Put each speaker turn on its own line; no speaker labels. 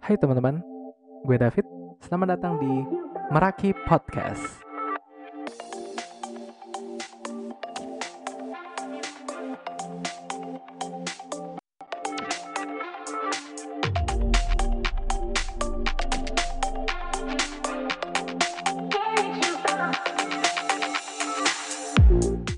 Hai teman-teman, gue David. Selamat datang di Meraki Podcast.